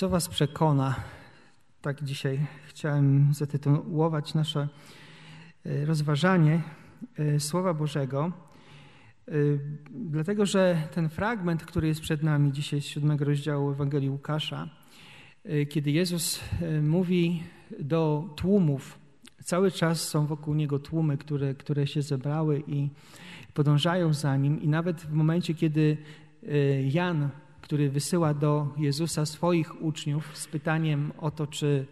Co Was przekona? Tak dzisiaj chciałem zatytułować nasze e, rozważanie e, Słowa Bożego, e, dlatego że ten fragment, który jest przed nami dzisiaj z siódmego rozdziału Ewangelii Łukasza, kiedy Jezus mówi do tłumów, cały czas są wokół Niego tłumy, które, które się zebrały i podążają za Nim i nawet w momencie, kiedy Jan który wysyła do Jezusa swoich uczniów z pytaniem o to, czy,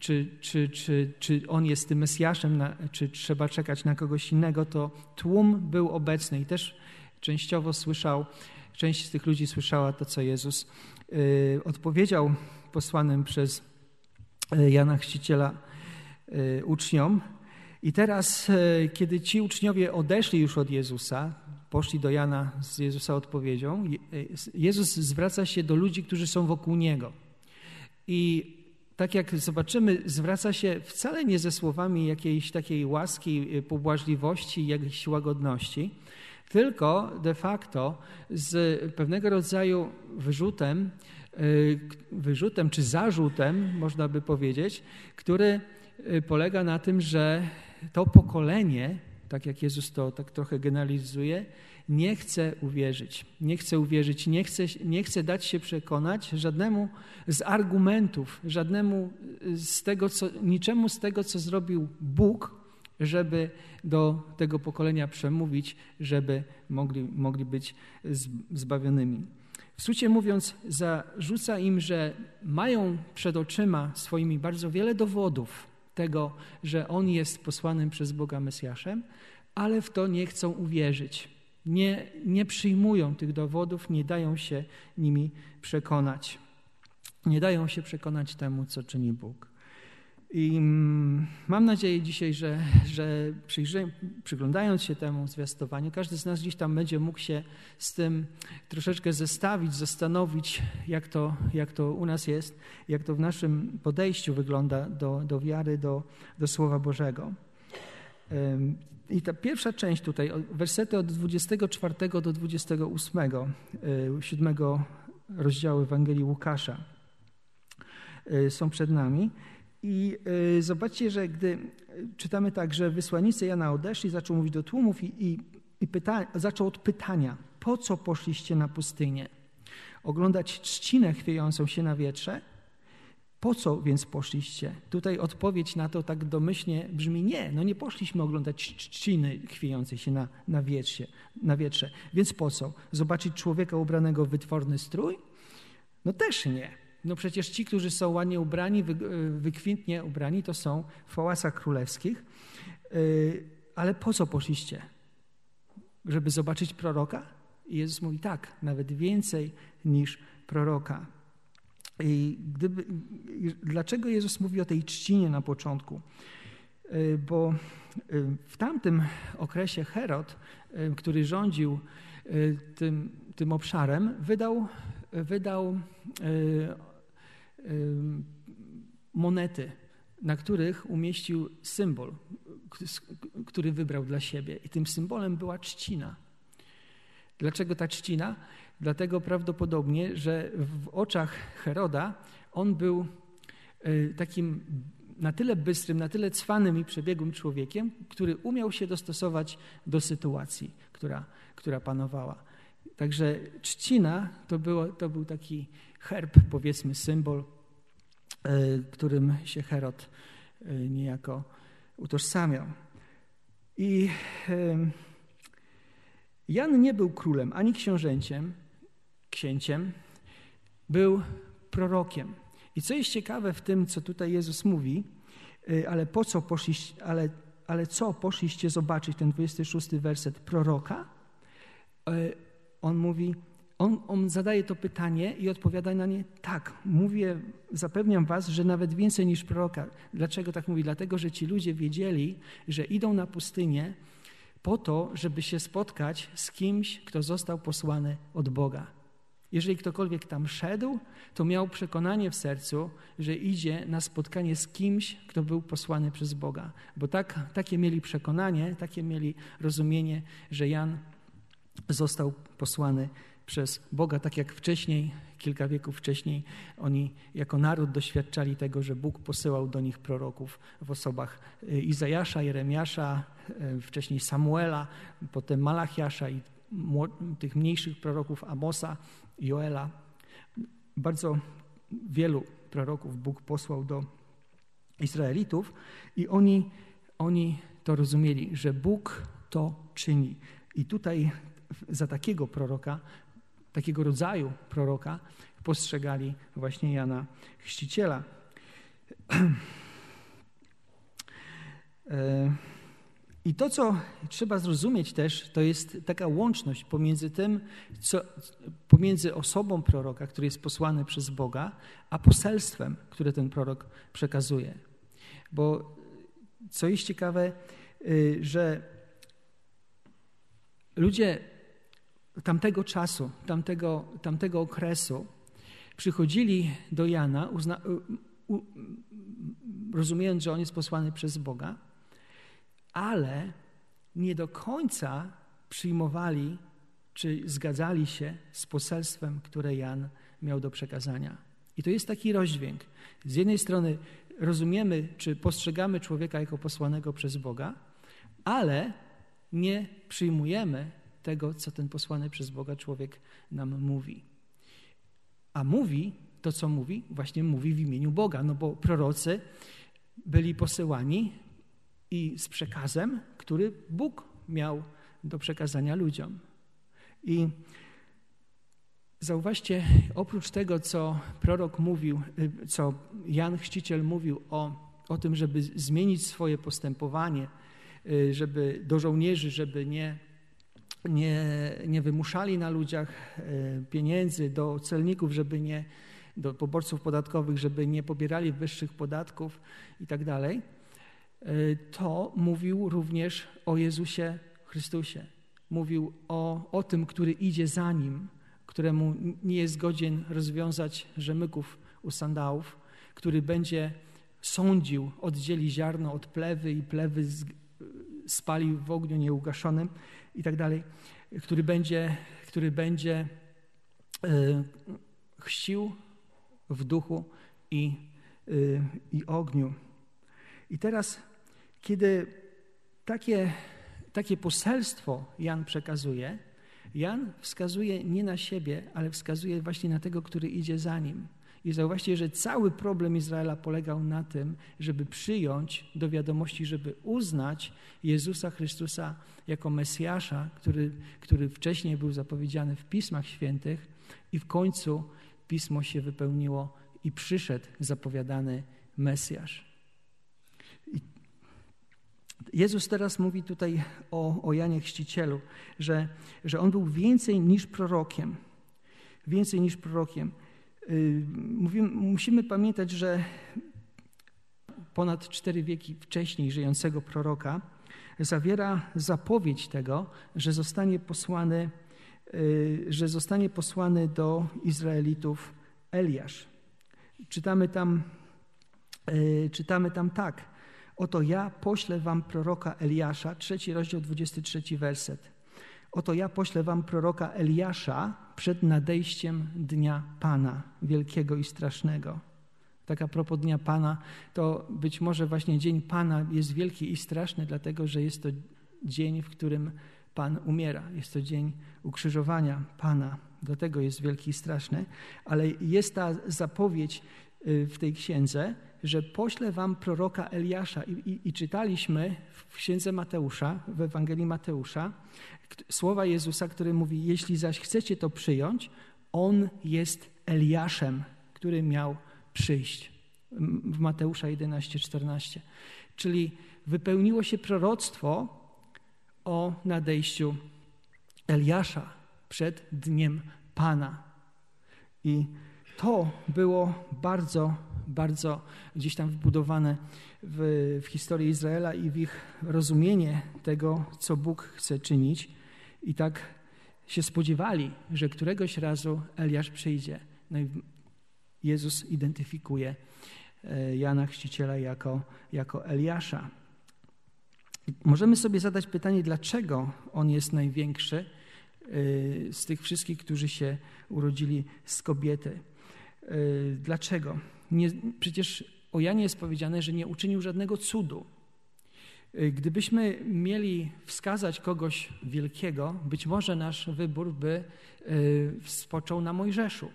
czy, czy, czy, czy on jest tym Mesjaszem, czy trzeba czekać na kogoś innego, to tłum był obecny i też częściowo słyszał, część z tych ludzi słyszała to, co Jezus y, odpowiedział posłanym przez y, Jana Chrzciciela y, uczniom. I teraz, kiedy ci uczniowie odeszli już od Jezusa, poszli do Jana z Jezusa odpowiedzią, Jezus zwraca się do ludzi, którzy są wokół Niego. I tak jak zobaczymy, zwraca się wcale nie ze słowami jakiejś takiej łaski, pobłażliwości, jakiejś łagodności, tylko de facto z pewnego rodzaju wyrzutem, y, wyrzutem czy zarzutem, można by powiedzieć, który polega na tym, że to pokolenie, tak jak Jezus to tak trochę generalizuje, nie chce uwierzyć. Nie chce uwierzyć, nie chce, nie chce dać się przekonać żadnemu z argumentów, żadnemu z tego, co, niczemu z tego, co zrobił Bóg, żeby do tego pokolenia przemówić, żeby mogli, mogli być zbawionymi. W skrócie mówiąc, zarzuca im, że mają przed oczyma swoimi bardzo wiele dowodów tego, że On jest posłanym przez Boga Mesjaszem, ale w to nie chcą uwierzyć. Nie, nie przyjmują tych dowodów, nie dają się nimi przekonać. Nie dają się przekonać temu, co czyni Bóg. I mm, mam nadzieję dzisiaj, że, że przyglądając się temu zwiastowaniu, każdy z nas gdzieś tam będzie mógł się z tym troszeczkę zestawić, zastanowić, jak to, jak to u nas jest, jak to w naszym podejściu wygląda do, do wiary, do, do Słowa Bożego. I ta pierwsza część tutaj, wersety od 24 do 28, y, siódmego rozdziału Ewangelii Łukasza y, są przed nami. I y, zobaczcie, że gdy czytamy tak, że wysłannicy Jana odeszli, zaczął mówić do tłumów i, i, i pyta, zaczął od pytania, po co poszliście na pustynię? Oglądać trzcinę chwiejącą się na wietrze? Po co więc poszliście? Tutaj odpowiedź na to tak domyślnie brzmi nie. No nie poszliśmy oglądać trzciny chwiejącej się na, na, wietrze, na wietrze. Więc po co? Zobaczyć człowieka ubranego w wytworny strój? No też nie. No przecież ci, którzy są ładnie ubrani, wy, wykwintnie ubrani, to są w pałacach królewskich. Yy, ale po co poszliście? Żeby zobaczyć proroka? I Jezus mówi tak, nawet więcej niż proroka. I gdyby, dlaczego Jezus mówi o tej trzcinie na początku? E, bo e, w tamtym okresie Herod, e, który rządził tym, tym obszarem, wydał, wydał monety, na których umieścił symbol, który wybrał dla siebie. I tym symbolem była trzcina. Dlaczego ta trzcina? Dlatego prawdopodobnie, że w oczach Heroda on był e, takim na tyle bystrym, na tyle cwanym i przebiegłym człowiekiem, który umiał się dostosować do sytuacji, która, która panowała. Także trzcina to, było, to był taki herb, powiedzmy symbol, e, którym się Herod e, niejako utożsamiał. I Jan nie był królem ani książęciem, księciem, był prorokiem. I co jest ciekawe w tym, co tutaj Jezus mówi, y, ale po co poszliście, ale, ale co poszliście zobaczyć, ten 26 werset proroka? On mówi, on, on zadaje to pytanie i odpowiada na nie tak. Mówię, zapewniam was, że nawet więcej niż proroka. Dlaczego tak mówi? Dlatego, że ci ludzie wiedzieli, że idą na pustynię po to, żeby się spotkać z kimś, kto został posłany od Boga. Jeżeli ktokolwiek tam szedł, to miał przekonanie w sercu, że idzie na spotkanie z kimś, kto był posłany przez Boga. Bo tak, takie mieli przekonanie, takie mieli rozumienie, że Jan został posłany przez Boga, tak jak wcześniej, kilka wieków wcześniej, oni jako naród doświadczali tego, że Bóg posyłał do nich proroków w osobach y, Izajasza, Jeremiasza, y, wcześniej Samuela, potem Malachiasza i tych mniejszych proroków Amosa, Joela. Bardzo wielu proroków Bóg posłał do Izraelitów i oni, oni to rozumieli, że Bóg to czyni. I tutaj za takiego proroka, takiego rodzaju proroka postrzegali właśnie Jana Chrzciciela. E, I to, co trzeba zrozumieć też, to jest taka łączność pomiędzy tym, co, pomiędzy osobą proroka, który jest posłany przez Boga, a poselstwem, które ten prorok przekazuje. Bo co jest ciekawe, y, że ludzie tamtego czasu, tamtego, tamtego okresu przychodzili do Jana, uzna, u, rozumiejąc, że on jest posłany przez Boga, ale nie do końca przyjmowali czy zgadzali się z poselstwem, które Jan miał do przekazania. I to jest taki rozdźwięk. Z jednej strony rozumiemy, czy postrzegamy człowieka jako posłanego przez Boga, ale nie przyjmujemy tego, co ten posłany przez Boga człowiek nam mówi. A mówi to, co mówi, właśnie mówi w imieniu Boga, no bo prorocy byli posyłani i z przekazem, który Bóg miał do przekazania ludziom. I zauważcie, oprócz tego, co prorok mówił, y, co Jan Chrzciciel mówił o, o tym, żeby zmienić swoje postępowanie, y, żeby do żołnierzy, żeby nie, nie, nie wymuszali na ludziach y, pieniędzy, do celników, żeby nie, do poborców podatkowych, żeby nie pobierali wyższych podatków i tak dalej, to mówił również o Jezusie Chrystusie. Mówił o, o tym, który idzie za nim, któremu nie jest godzien rozwiązać rzemyków u sandałów, który będzie sądził, oddzieli ziarno od plewy i plewy spalił w ogniu nieugaszonym i tak dalej, który będzie, który będzie e, chrzcił w duchu i, e, i ogniu. I teraz, kiedy takie takie poselstwo Jan przekazuje, Jan wskazuje nie na siebie, ale wskazuje właśnie na tego, który idzie za nim. I zauważcie, że cały problem Izraela polegał na tym, żeby przyjąć do wiadomości, żeby uznać Jezusa Chrystusa jako Mesjasza, który, który wcześniej był zapowiedziany w Pismach Świętych i w końcu Pismo się wypełniło i przyszedł zapowiadany Mesjasz. Jezus teraz mówi tutaj o, o Janie Chrzcicielu, że, że on był więcej niż prorokiem. Więcej niż prorokiem. Mówimy, musimy pamiętać, że ponad cztery wieki wcześniej żyjącego proroka zawiera zapowiedź tego, że zostanie posłany, y, że zostanie posłany do Izraelitów Eliasz. Czytamy tam, y, czytamy tam tak. Oto ja poślę wam proroka Eliasza, trzeci rozdział, 23 werset. Oto ja poślę wam proroka Eliasza przed nadejściem dnia Pana, wielkiego i strasznego. Taka propos dnia Pana, to być może właśnie dzień Pana jest wielki i straszny, dlatego że jest to dzień, w którym Pan umiera. Jest to dzień ukrzyżowania Pana, dlatego jest wielki i straszny. Ale jest ta zapowiedź y, w tej księdze, że poślę wam proroka Eliasza. I, i, I, czytaliśmy w księdze Mateusza, w Ewangelii Mateusza, słowa Jezusa, który mówi: Jeśli zaś chcecie to przyjąć, on jest Eliaszem, który miał przyjść. W Mateusza 11, 14. Czyli wypełniło się proroctwo o nadejściu Eliasza przed dniem Pana. I to było bardzo bardzo gdzieś tam wbudowane w, w historię Izraela i w ich rozumienie tego, co Bóg chce czynić. I tak się spodziewali, że któregoś razu Eliasz przyjdzie. No i Jezus identyfikuje e, Jana Chrzciciela jako, jako Eliasza. Możemy sobie zadać pytanie, dlaczego on jest największy z tych wszystkich, którzy się urodzili z kobiety. Dlaczego? Nie, przecież o Janie jest powiedziane, że nie uczynił żadnego cudu. Gdybyśmy mieli wskazać kogoś wielkiego, być może nasz wybór by spoczął na Mojżeszu.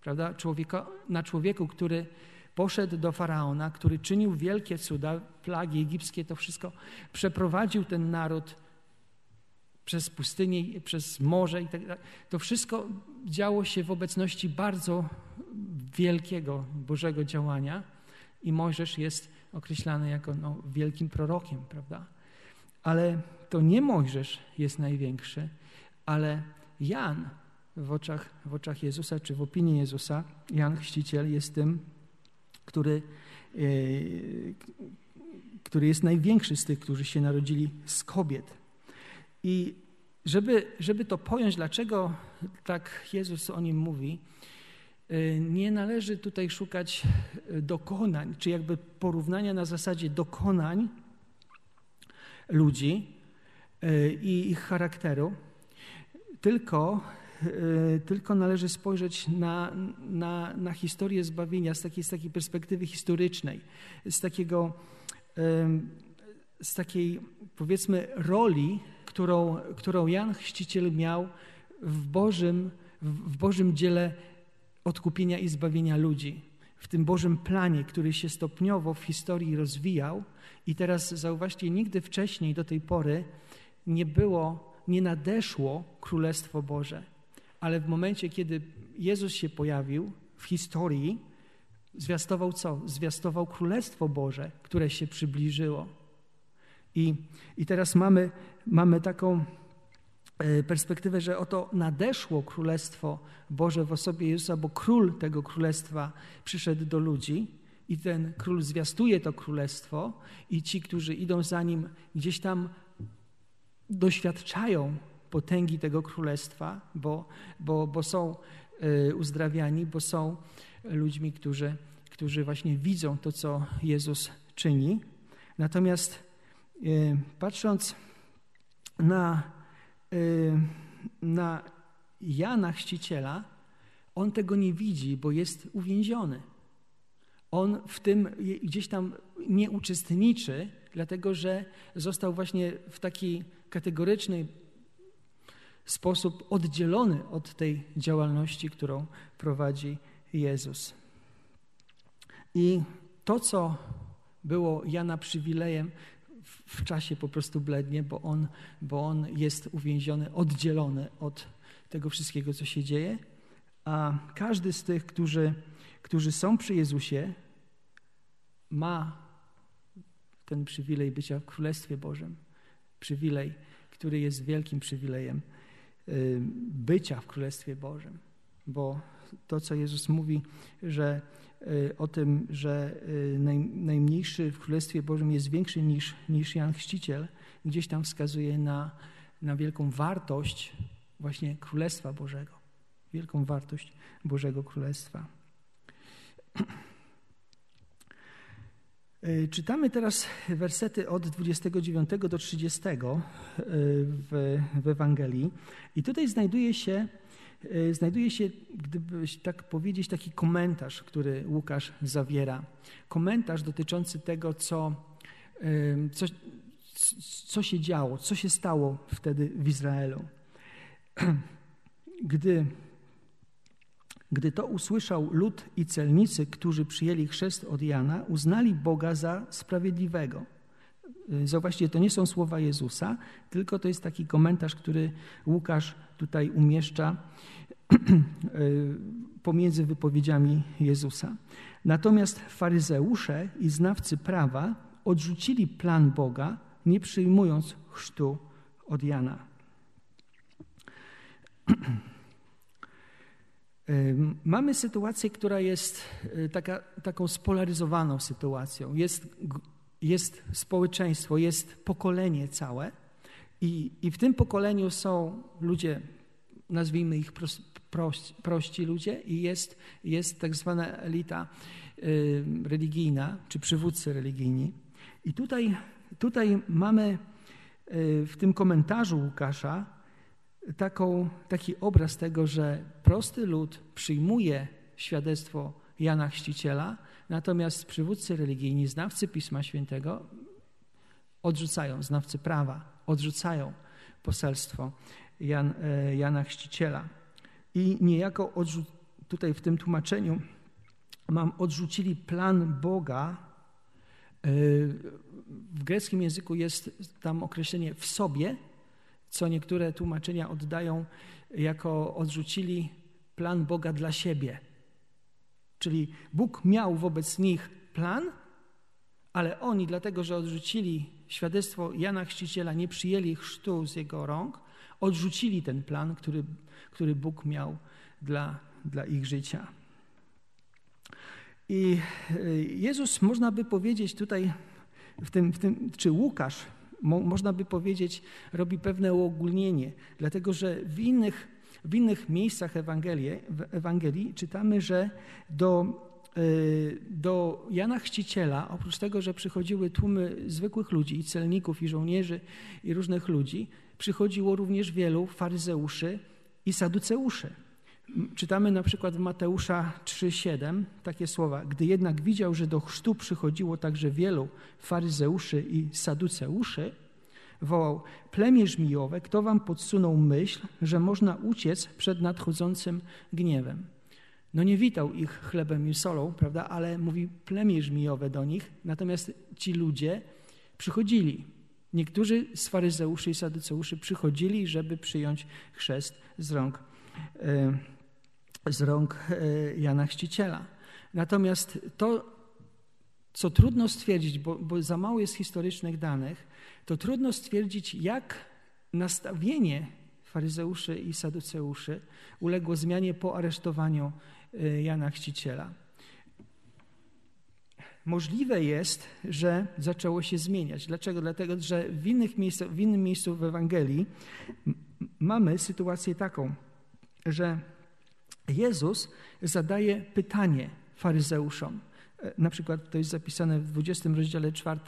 Prawda? Człowieka, na człowieku, który poszedł do faraona, który czynił wielkie cuda, plagi egipskie, to wszystko przeprowadził ten naród przez pustynię, przez morze i tak dalej. To wszystko działo się w obecności bardzo wielkiego Bożego działania i Mojżesz jest określany jako no, wielkim prorokiem, prawda? Ale to nie Mojżesz jest największy, ale Jan w oczach, w oczach Jezusa, czy w opinii Jezusa, Jan Chrzciciel jest tym, który, e, który jest największy z tych, którzy się narodzili z kobiet. I żeby, żeby to pojąć, dlaczego tak Jezus o nim mówi, e, nie należy tutaj szukać e, dokonań, czy jakby porównania na zasadzie dokonań ludzi i ich charakteru, tylko tylko należy spojrzeć na, na, na historię zbawienia z takiej, z takiej perspektywy historycznej, z takiego, z takiej powiedzmy roli, którą, którą Jan Chrzciciel miał w Bożym, w Bożym dziele odkupienia i zbawienia ludzi. W tym Bożym planie, który się stopniowo w historii rozwijał i teraz zauważcie, nigdy wcześniej do tej pory nie było, nie nadeszło Królestwo Boże ale w momencie, kiedy Jezus się pojawił w historii, zwiastował co? Zwiastował Królestwo Boże, które się przybliżyło. I, i teraz mamy, mamy taką e, perspektywę, że oto nadeszło Królestwo Boże w osobie Jezusa, bo Król tego Królestwa przyszedł do ludzi i ten Król zwiastuje to Królestwo i ci, którzy idą za Nim, gdzieś tam doświadczają potęgi tego królestwa, bo, bo, bo są e, uzdrawiani, bo są ludźmi, którzy, którzy właśnie widzą to, co Jezus czyni. Natomiast e, patrząc na, e, na Jana Chrzciciela, on tego nie widzi, bo jest uwięziony. On w tym gdzieś tam nie uczestniczy, dlatego że został właśnie w takiej kategorycznej sposób oddzielony od tej działalności, którą prowadzi Jezus. I to, co było Jana przywilejem, w czasie po prostu blednie, bo on, bo on jest uwięziony, oddzielony od tego wszystkiego, co się dzieje. A każdy z tych, którzy, którzy są przy Jezusie, ma ten przywilej bycia w Królestwie Bożym. Przywilej, który jest wielkim przywilejem Y, bycia w Królestwie Bożym. Bo to, co Jezus mówi, że o tym, że y, naj, najmniejszy w Królestwie Bożym jest większy niż, niż Jan Chrzciciel, gdzieś tam wskazuje na, na wielką wartość właśnie Królestwa Bożego. Wielką wartość Bożego Królestwa. E, czytamy teraz wersety od 29 do 30 e, w, w Ewangelii i tutaj znajduje się, znajduje się, gdyby tak powiedzieć, taki komentarz, który Łukasz zawiera. Komentarz dotyczący tego, co, co, co się działo, co się stało wtedy w Izraelu. Gdy gdy to usłyszał lud i celnicy, którzy przyjęli chrzest od Jana, uznali Boga za sprawiedliwego. Zauważcie, to nie są słowa Jezusa, tylko to jest taki komentarz, który Łukasz tutaj umieszcza pomiędzy wypowiedziami Jezusa. Natomiast faryzeusze i znawcy prawa odrzucili plan Boga, nie przyjmując chrztu od Jana. Mamy sytuację, która jest e, taka, taką spolaryzowaną sytuacją. Jest, jest społeczeństwo, jest pokolenie całe i, i w tym pokoleniu są ludzie, nazwijmy ich prości, prości ludzie i jest, jest tak zwana elita religijna, czy przywódcy religijni. I tutaj, tutaj mamy e, w tym komentarzu Łukasza taką, taki obraz tego, że prosty lud przyjmuje świadectwo Jana Chrzciciela, natomiast przywódcy religijni, znawcy Pisma Świętego odrzucają, znawcy prawa odrzucają poselstwo Jan, e, Jana Chrzciciela. I niejako odrzu- tutaj w tym tłumaczeniu mam odrzucili plan Boga. E, w greckim języku jest tam określenie w sobie, co niektóre tłumaczenia oddają jako odrzucili plan Boga dla siebie. Czyli Bóg miał wobec nich plan, ale oni, dlatego że odrzucili świadectwo Jana Chrzciciela, nie przyjęli chrztu z jego rąk, odrzucili ten plan, który, który Bóg miał dla, dla ich życia. I y, Jezus, można by powiedzieć tutaj, w tym, w tym czy Łukasz, mo, można by powiedzieć, robi pewne uogólnienie, dlatego że w innych, w innych miejscach Ewangelii, w Ewangelii czytamy, że do, do Jana Chrzciciela, oprócz tego, że przychodziły tłumy zwykłych ludzi, i celników, i żołnierzy, i różnych ludzi, przychodziło również wielu faryzeuszy i saduceuszy. Czytamy na przykład w Mateusza 3,7 takie słowa. Gdy jednak widział, że do chrztu przychodziło także wielu faryzeuszy i saduceuszy, wołał: Plemię żmijowe, kto wam podsunął myśl, że można uciec przed nadchodzącym gniewem? No nie witał ich chlebem i solą, prawda, ale mówi plemię żmijowe do nich, natomiast ci ludzie przychodzili. Niektórzy z faryzeuszy i saduceuszy przychodzili, żeby przyjąć chrzest z rąk. Yy, z rąk e, Jana Chrzciciela. Natomiast to, co trudno stwierdzić, bo, bo za mało jest historycznych danych, to trudno stwierdzić, jak nastawienie faryzeuszy i saduceuszy uległo zmianie po aresztowaniu e, Jana Chrzciciela. Możliwe jest, że zaczęło się zmieniać. Dlaczego? Dlatego, że w, innych miejscu, w innym miejscu w Ewangelii mamy sytuację taką, że Jezus zadaje pytanie faryzeuszom. E, na przykład to jest zapisane w 20 rozdziale 4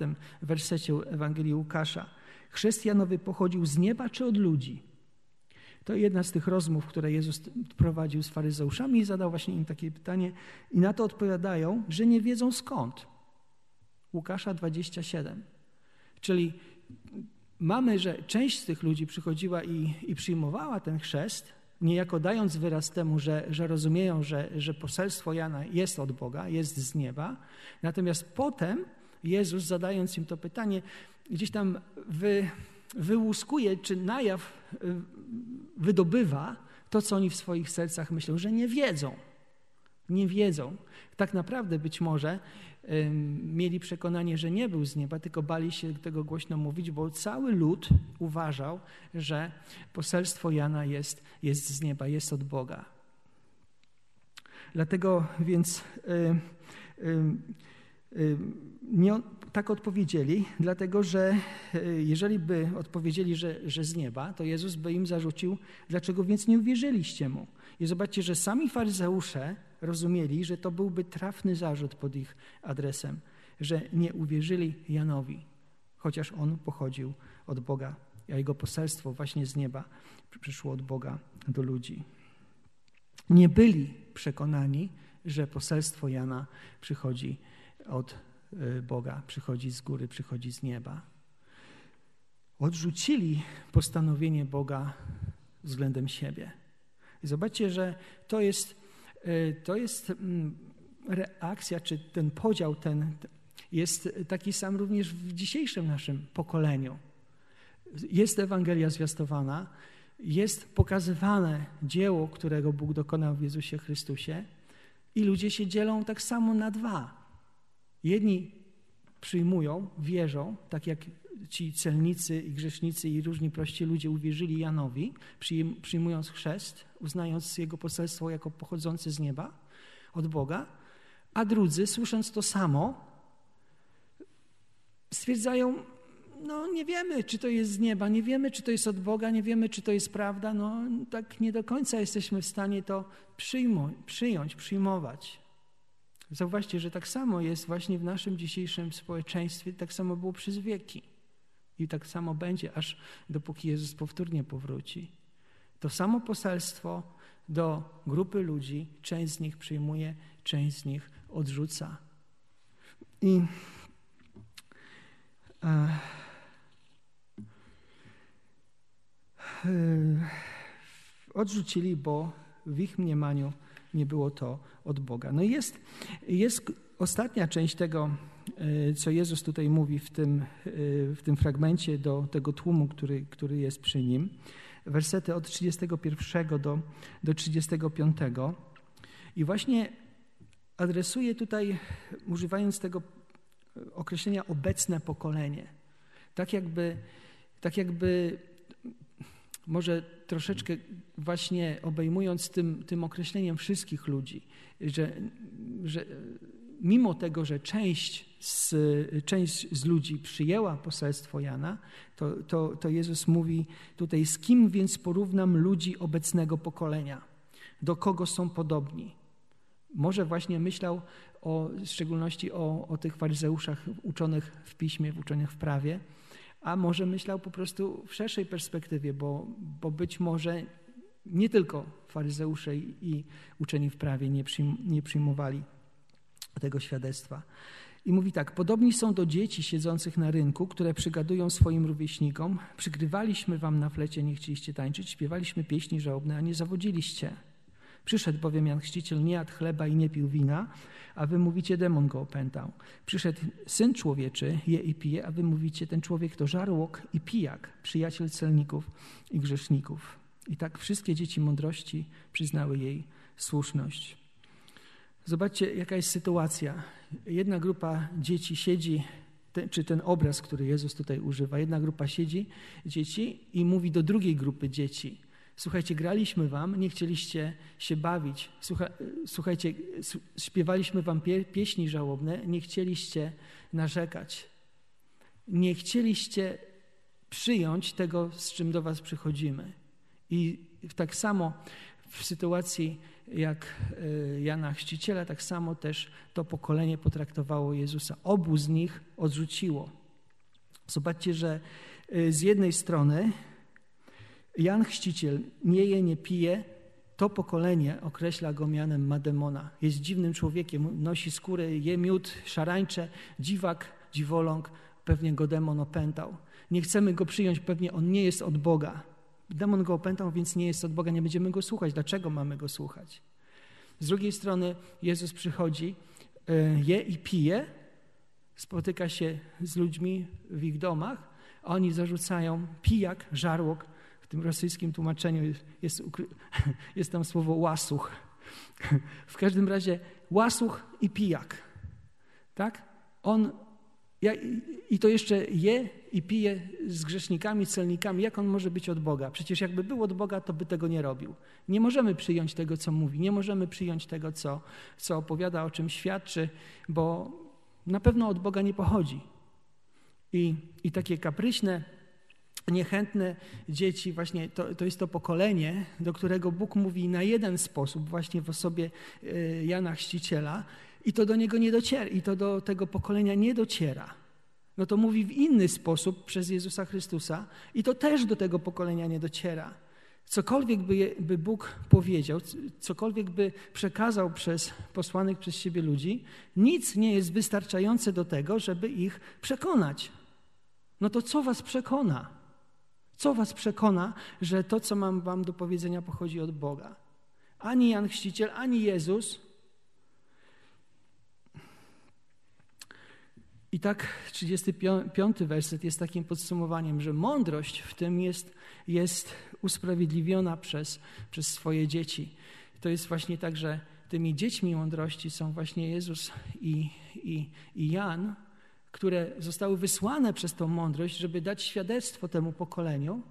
wersecie Ewangelii Łukasza. Chrześcijanowy pochodził z nieba czy od ludzi? To jedna z tych rozmów, które Jezus prowadził z faryzeuszami i zadał właśnie im takie pytanie i na to odpowiadają, że nie wiedzą skąd. Łukasza 27. Czyli mamy, że część z tych ludzi przychodziła i, i przyjmowała ten chrzest, niejako dając wyraz temu, że, że rozumieją, że, że poselstwo Jana jest od Boga, jest z nieba. Natomiast potem Jezus, zadając im to pytanie, gdzieś tam wy, wyłuskuje, czy na jaw y, wydobywa to, co oni w swoich sercach myślą, że nie wiedzą. Nie wiedzą. Tak naprawdę być może mieli przekonanie, że nie był z nieba, tylko bali się tego głośno mówić, bo cały lud uważał, że poselstwo Jana jest, jest z nieba, jest od Boga. Dlatego więc y, y, y, nie tak odpowiedzieli, dlatego że jeżeli by odpowiedzieli, że, że z nieba, to Jezus by im zarzucił, dlaczego więc nie uwierzyliście mu. I zobaczcie, że sami faryzeusze rozumieli, że to byłby trafny zarzut pod ich adresem, że nie uwierzyli Janowi, chociaż on pochodził od Boga, a jego poselstwo właśnie z nieba przyszło od Boga do ludzi. Nie byli przekonani, że poselstwo Jana przychodzi od y, Boga, przychodzi z góry, przychodzi z nieba. Odrzucili postanowienie Boga względem siebie. I zobaczcie, że to jest E, to jest mm, reakcja, czy ten podział ten jest taki sam również w dzisiejszym naszym pokoleniu. Jest Ewangelia zwiastowana, jest pokazywane dzieło, którego Bóg dokonał w Jezusie Chrystusie i ludzie się dzielą tak samo na dwa. Jedni przyjmują, wierzą, tak jak ci celnicy i grzesznicy i różni prości ludzie uwierzyli Janowi, przyjmując chrzest, uznając jego poselstwo jako pochodzące z nieba, od Boga, a drudzy, słysząc to samo, stwierdzają, no nie wiemy, czy to jest z nieba, nie wiemy, czy to jest od Boga, nie wiemy, czy to jest prawda, no tak nie do końca jesteśmy w stanie to przyjąć, przyjmować. Zauważcie, że tak samo jest właśnie w naszym dzisiejszym społeczeństwie, tak samo było przez wieki. I tak samo będzie, aż dopóki Jezus powtórnie powróci. To samo poselstwo do grupy ludzi, część z nich przyjmuje, część z nich odrzuca. I e, e, odrzucili, bo w ich mniemaniu nie było to od Boga. No jest, jest ostatnia część tego, e, co Jezus tutaj mówi w tym, e, w tym fragmencie do tego tłumu, który, który jest przy nim. Wersety od 31 do, do 35. I właśnie adresuje tutaj, używając tego określenia obecne pokolenie. Tak jakby, tak jakby może troszeczkę właśnie obejmując tym, tym określeniem wszystkich ludzi, że, że mimo tego, że część z, część z ludzi przyjęła poselstwo Jana, to, to, to Jezus mówi tutaj, z kim więc porównam ludzi obecnego pokolenia? Do kogo są podobni? Może właśnie myślał o, w szczególności o, o tych faryzeuszach uczonych w piśmie, uczonych w prawie, a może myślał po prostu w szerszej perspektywie, bo, bo być może nie tylko faryzeusze i uczeni w prawie nie, przyjm, nie przyjmowali tego świadectwa. I mówi tak: Podobni są do dzieci siedzących na rynku, które przygadują swoim rówieśnikom: Przygrywaliśmy wam na flecie, nie chcieliście tańczyć, śpiewaliśmy pieśni żałobne, a nie zawodziliście. Przyszedł bowiem Jan Chrzciciel, nie jadł chleba i nie pił wina, a wy mówicie, demon go opętał. Przyszedł Syn Człowieczy, je i pije, a wy mówicie, ten człowiek to żarłok i pijak, przyjaciel celników i grzeszników. I tak wszystkie dzieci mądrości przyznały jej słuszność. Zobaczcie, jaka jest sytuacja. Jedna grupa dzieci siedzi, czy ten obraz, który Jezus tutaj używa, jedna grupa siedzi, dzieci, i mówi do drugiej grupy dzieci – Słuchajcie, graliśmy wam, nie chcieliście się bawić. Słucha, słuchajcie, śpiewaliśmy wam pie, pieśni żałobne, nie chcieliście narzekać. Nie chcieliście przyjąć tego, z czym do was przychodzimy. I tak samo w sytuacji jak e, Jana Chrzciciela, tak samo też to pokolenie potraktowało Jezusa. Obu z nich odrzuciło. Zobaczcie, że e, z jednej strony Jan Chrzciciel nie je, nie pije, to pokolenie określa go mianem Mademona. Jest dziwnym człowiekiem, nosi skórę, je miód, szarańcze, dziwak, dziwoląg, pewnie go demon opętał. Nie chcemy go przyjąć, pewnie on nie jest od Boga. Demon go opętał, więc nie jest od Boga, nie będziemy go słuchać. Dlaczego mamy go słuchać? Z drugiej strony Jezus przychodzi, e, je i pije, spotyka się z ludźmi w ich domach, a oni zarzucają pijak, żarłok, tym rosyjskim tłumaczeniu jest, jest tam słowo łasuch. W każdym razie łasuch i pijak. Tak? On ja, i to jeszcze je i pije z grzesznikami, celnikami. Jak on może być od Boga? Przecież jakby był od Boga, to by tego nie robił. Nie możemy przyjąć tego, co mówi, nie możemy przyjąć tego, co, co opowiada, o czym świadczy, bo na pewno od Boga nie pochodzi. I, i takie kapryśne, niechętne dzieci, właśnie to, to jest to pokolenie, do którego Bóg mówi na jeden sposób, właśnie w osobie e, Jana Chrzciciela, i to do niego nie dociera, i to do tego pokolenia nie dociera. No to mówi w inny sposób przez Jezusa Chrystusa, i to też do tego pokolenia nie dociera. Cokolwiek by, by Bóg powiedział, cokolwiek by przekazał przez posłanych przez siebie ludzi, nic nie jest wystarczające do tego, żeby ich przekonać. No to co was przekona? Co was przekona, że to, co mam wam do powiedzenia, pochodzi od Boga? Ani Jan Chrzciciel, ani Jezus. I tak 35 werset jest takim podsumowaniem, że mądrość w tym jest, jest usprawiedliwiona przez, przez swoje dzieci. To jest właśnie tak, że tymi dziećmi mądrości są właśnie Jezus i, i, i Jan, które zostały wysłane przez tą mądrość, żeby dać świadectwo temu pokoleniu,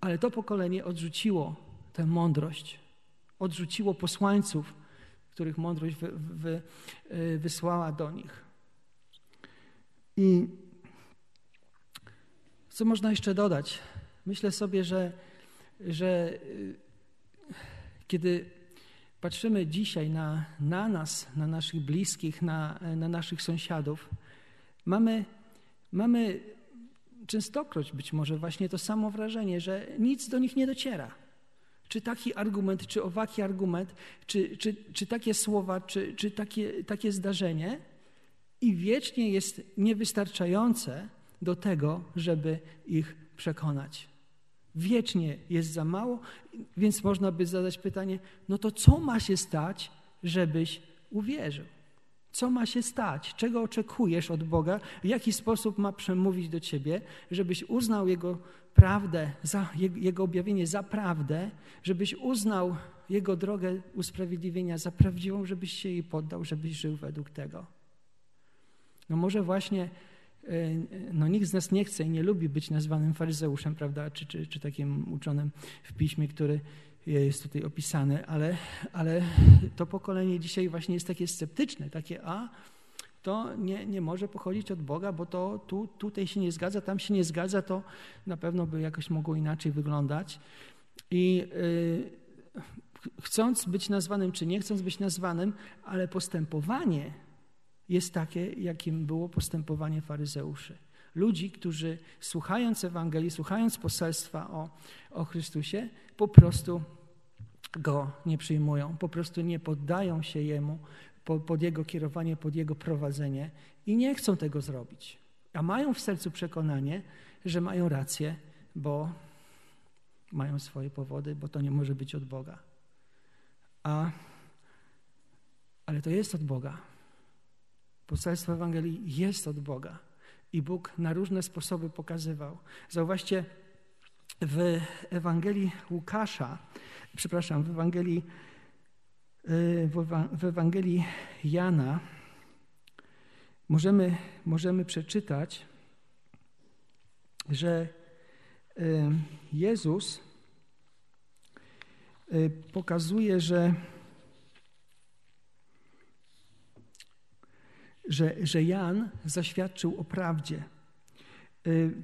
ale to pokolenie odrzuciło tę mądrość, odrzuciło posłańców, których mądrość wy, wy, y, wysłała do nich. I co można jeszcze dodać? Myślę sobie, że, że y, kiedy patrzymy dzisiaj na, na nas, na naszych bliskich, na, na naszych sąsiadów, Mamy, mamy częstokroć być może właśnie to samo wrażenie, że nic do nich nie dociera. czy taki argument, czy owaki argument, czy, czy, czy takie słowa, czy, czy takie, takie zdarzenie i wiecznie jest niewystarczające do tego, żeby ich przekonać. Wiecznie jest za mało, więc można by zadać pytanie: no to co ma się stać, żebyś uwierzył? Co ma się stać? Czego oczekujesz od Boga? W jaki sposób ma przemówić do ciebie, żebyś uznał Jego prawdę, za, Jego objawienie za prawdę, żebyś uznał Jego drogę usprawiedliwienia za prawdziwą, żebyś się jej poddał, żebyś żył według tego. No może właśnie e, no nikt z nas nie chce i nie lubi być nazwanym faryzeuszem, prawda, czy, czy, czy takim uczonym w piśmie, który jest tutaj opisany, ale, ale to pokolenie dzisiaj właśnie jest takie sceptyczne, takie a to nie, nie może pochodzić od Boga, bo to tu, tutaj się nie zgadza, tam się nie zgadza, to na pewno by jakoś mogło inaczej wyglądać. I yy, chcąc być nazwanym, czy nie chcąc być nazwanym, ale postępowanie jest takie, jakim było postępowanie faryzeuszy. Ludzi, którzy słuchając Ewangelii, słuchając poselstwa o, o Chrystusie, po prostu go nie przyjmują, po prostu nie poddają się jemu pod jego kierowanie, pod jego prowadzenie i nie chcą tego zrobić. A mają w sercu przekonanie, że mają rację, bo mają swoje powody, bo to nie może być od Boga. A, ale to jest od Boga. Poselstwo Ewangelii jest od Boga i Bóg na różne sposoby pokazywał. Zauważcie, w Ewangelii Łukasza, przepraszam, w Ewangelii, y, w Ewangelii Jana możemy, możemy przeczytać, że y, Jezus y, pokazuje, że że, że Jan zaświadczył o prawdzie.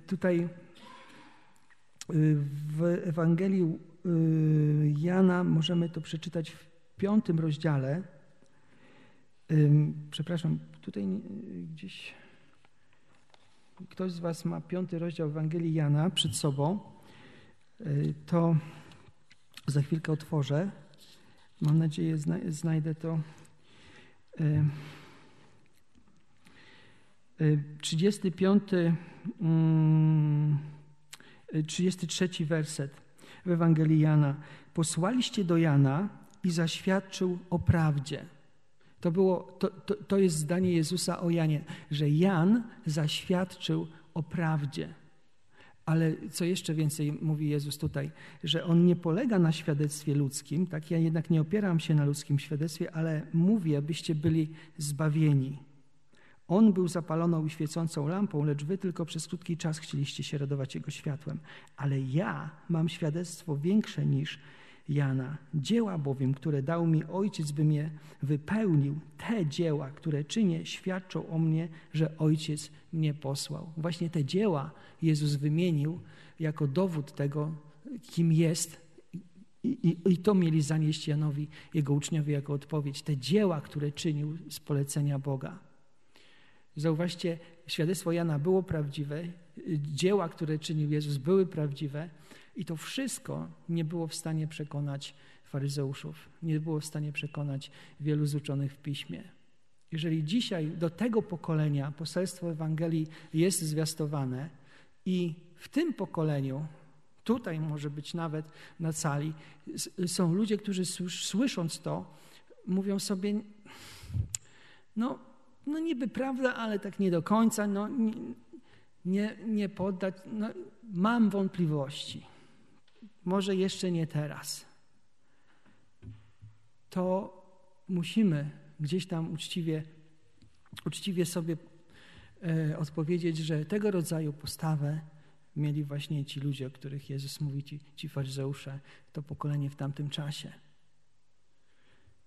Tutaj w Ewangelii y, Jana możemy to przeczytać w piątym rozdziale. Przepraszam, tutaj gdzieś ktoś z Was ma piąty rozdział Ewangelii Jana przed sobą. To za chwilkę otworzę. Mam nadzieję, znajdę to. 35, 33 mm, werset w Ewangelii Jana. Posłaliście do Jana i zaświadczył o prawdzie. To, było, to, to, to jest zdanie Jezusa o Janie, że Jan zaświadczył o prawdzie. Ale co jeszcze więcej mówi Jezus tutaj, że on nie polega na świadectwie ludzkim, tak? Ja jednak nie opieram się na ludzkim świadectwie, ale mówię, abyście byli zbawieni. On był zapaloną i świecącą lampą, lecz wy tylko przez krótki czas chcieliście się radować Jego światłem. Ale ja mam świadectwo większe niż Jana. Dzieła bowiem, które dał mi Ojciec, bym je wypełnił, te dzieła, które czynię, świadczą o mnie, że Ojciec mnie posłał. Właśnie te dzieła Jezus wymienił jako dowód tego, kim jest i, i, I, to mieli zanieść Janowi, jego uczniowie, jako odpowiedź. Te dzieła, które czynił z polecenia Boga. Zauważcie, świadectwo Jana było prawdziwe, dzieła, które czynił Jezus, były prawdziwe i to wszystko nie było w stanie przekonać faryzeuszów, nie było w stanie przekonać wielu z uczonych w piśmie. Jeżeli dzisiaj do tego pokolenia poselstwo Ewangelii jest zwiastowane i w tym pokoleniu, tutaj może być nawet na sali, są ludzie, którzy słysząc to, mówią sobie, no no niby prawda, ale tak nie do końca, no nie, nie poddać, no, mam wątpliwości. Może jeszcze nie teraz. To musimy gdzieś tam uczciwie, uczciwie sobie e, odpowiedzieć, że tego rodzaju postawę mieli właśnie ci ludzie, o których Jezus mówi, ci, ci faryzeusze, to pokolenie w tamtym czasie,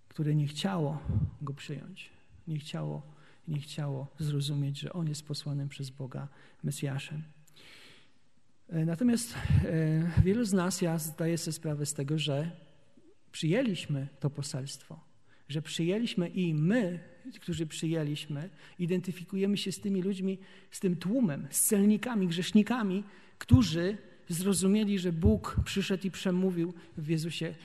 które nie chciało Go przyjąć, nie chciało nie chciało zrozumieć, że On jest posłanym przez Boga Mesjaszem. E, natomiast e, wielu z nas, ja zdaję sobie sprawę z tego, że przyjęliśmy to poselstwo, że przyjęliśmy i my, którzy przyjęliśmy, identyfikujemy się z tymi ludźmi, z tym tłumem, z celnikami, grzesznikami, którzy zrozumieli, że Bóg przyszedł i przemówił w Jezusie,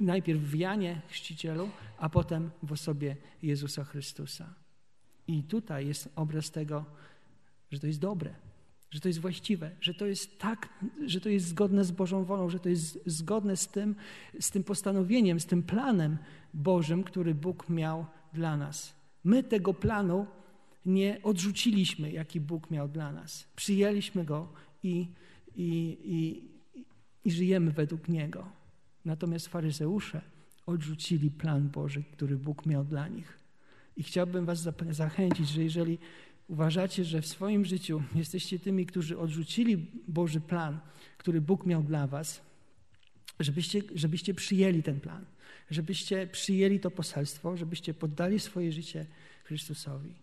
najpierw w Janie Chrzcicielu, a potem w osobie Jezusa Chrystusa. I tutaj jest obraz tego, że to jest dobre, że to jest właściwe, że to jest tak, że to jest zgodne z Bożą wolą, że to jest zgodne z tym, z tym postanowieniem, z tym planem Bożym, który Bóg miał dla nas. My tego planu nie odrzuciliśmy, jaki Bóg miał dla nas. Przyjęliśmy go i, i, i, i żyjemy według niego. Natomiast faryzeusze odrzucili plan Boży, który Bóg miał dla nich. I chciałbym Was zachęcić, że jeżeli uważacie, że w swoim życiu jesteście tymi, którzy odrzucili Boży plan, który Bóg miał dla Was, żebyście, żebyście przyjęli ten plan, żebyście przyjęli to poselstwo, żebyście poddali swoje życie Chrystusowi.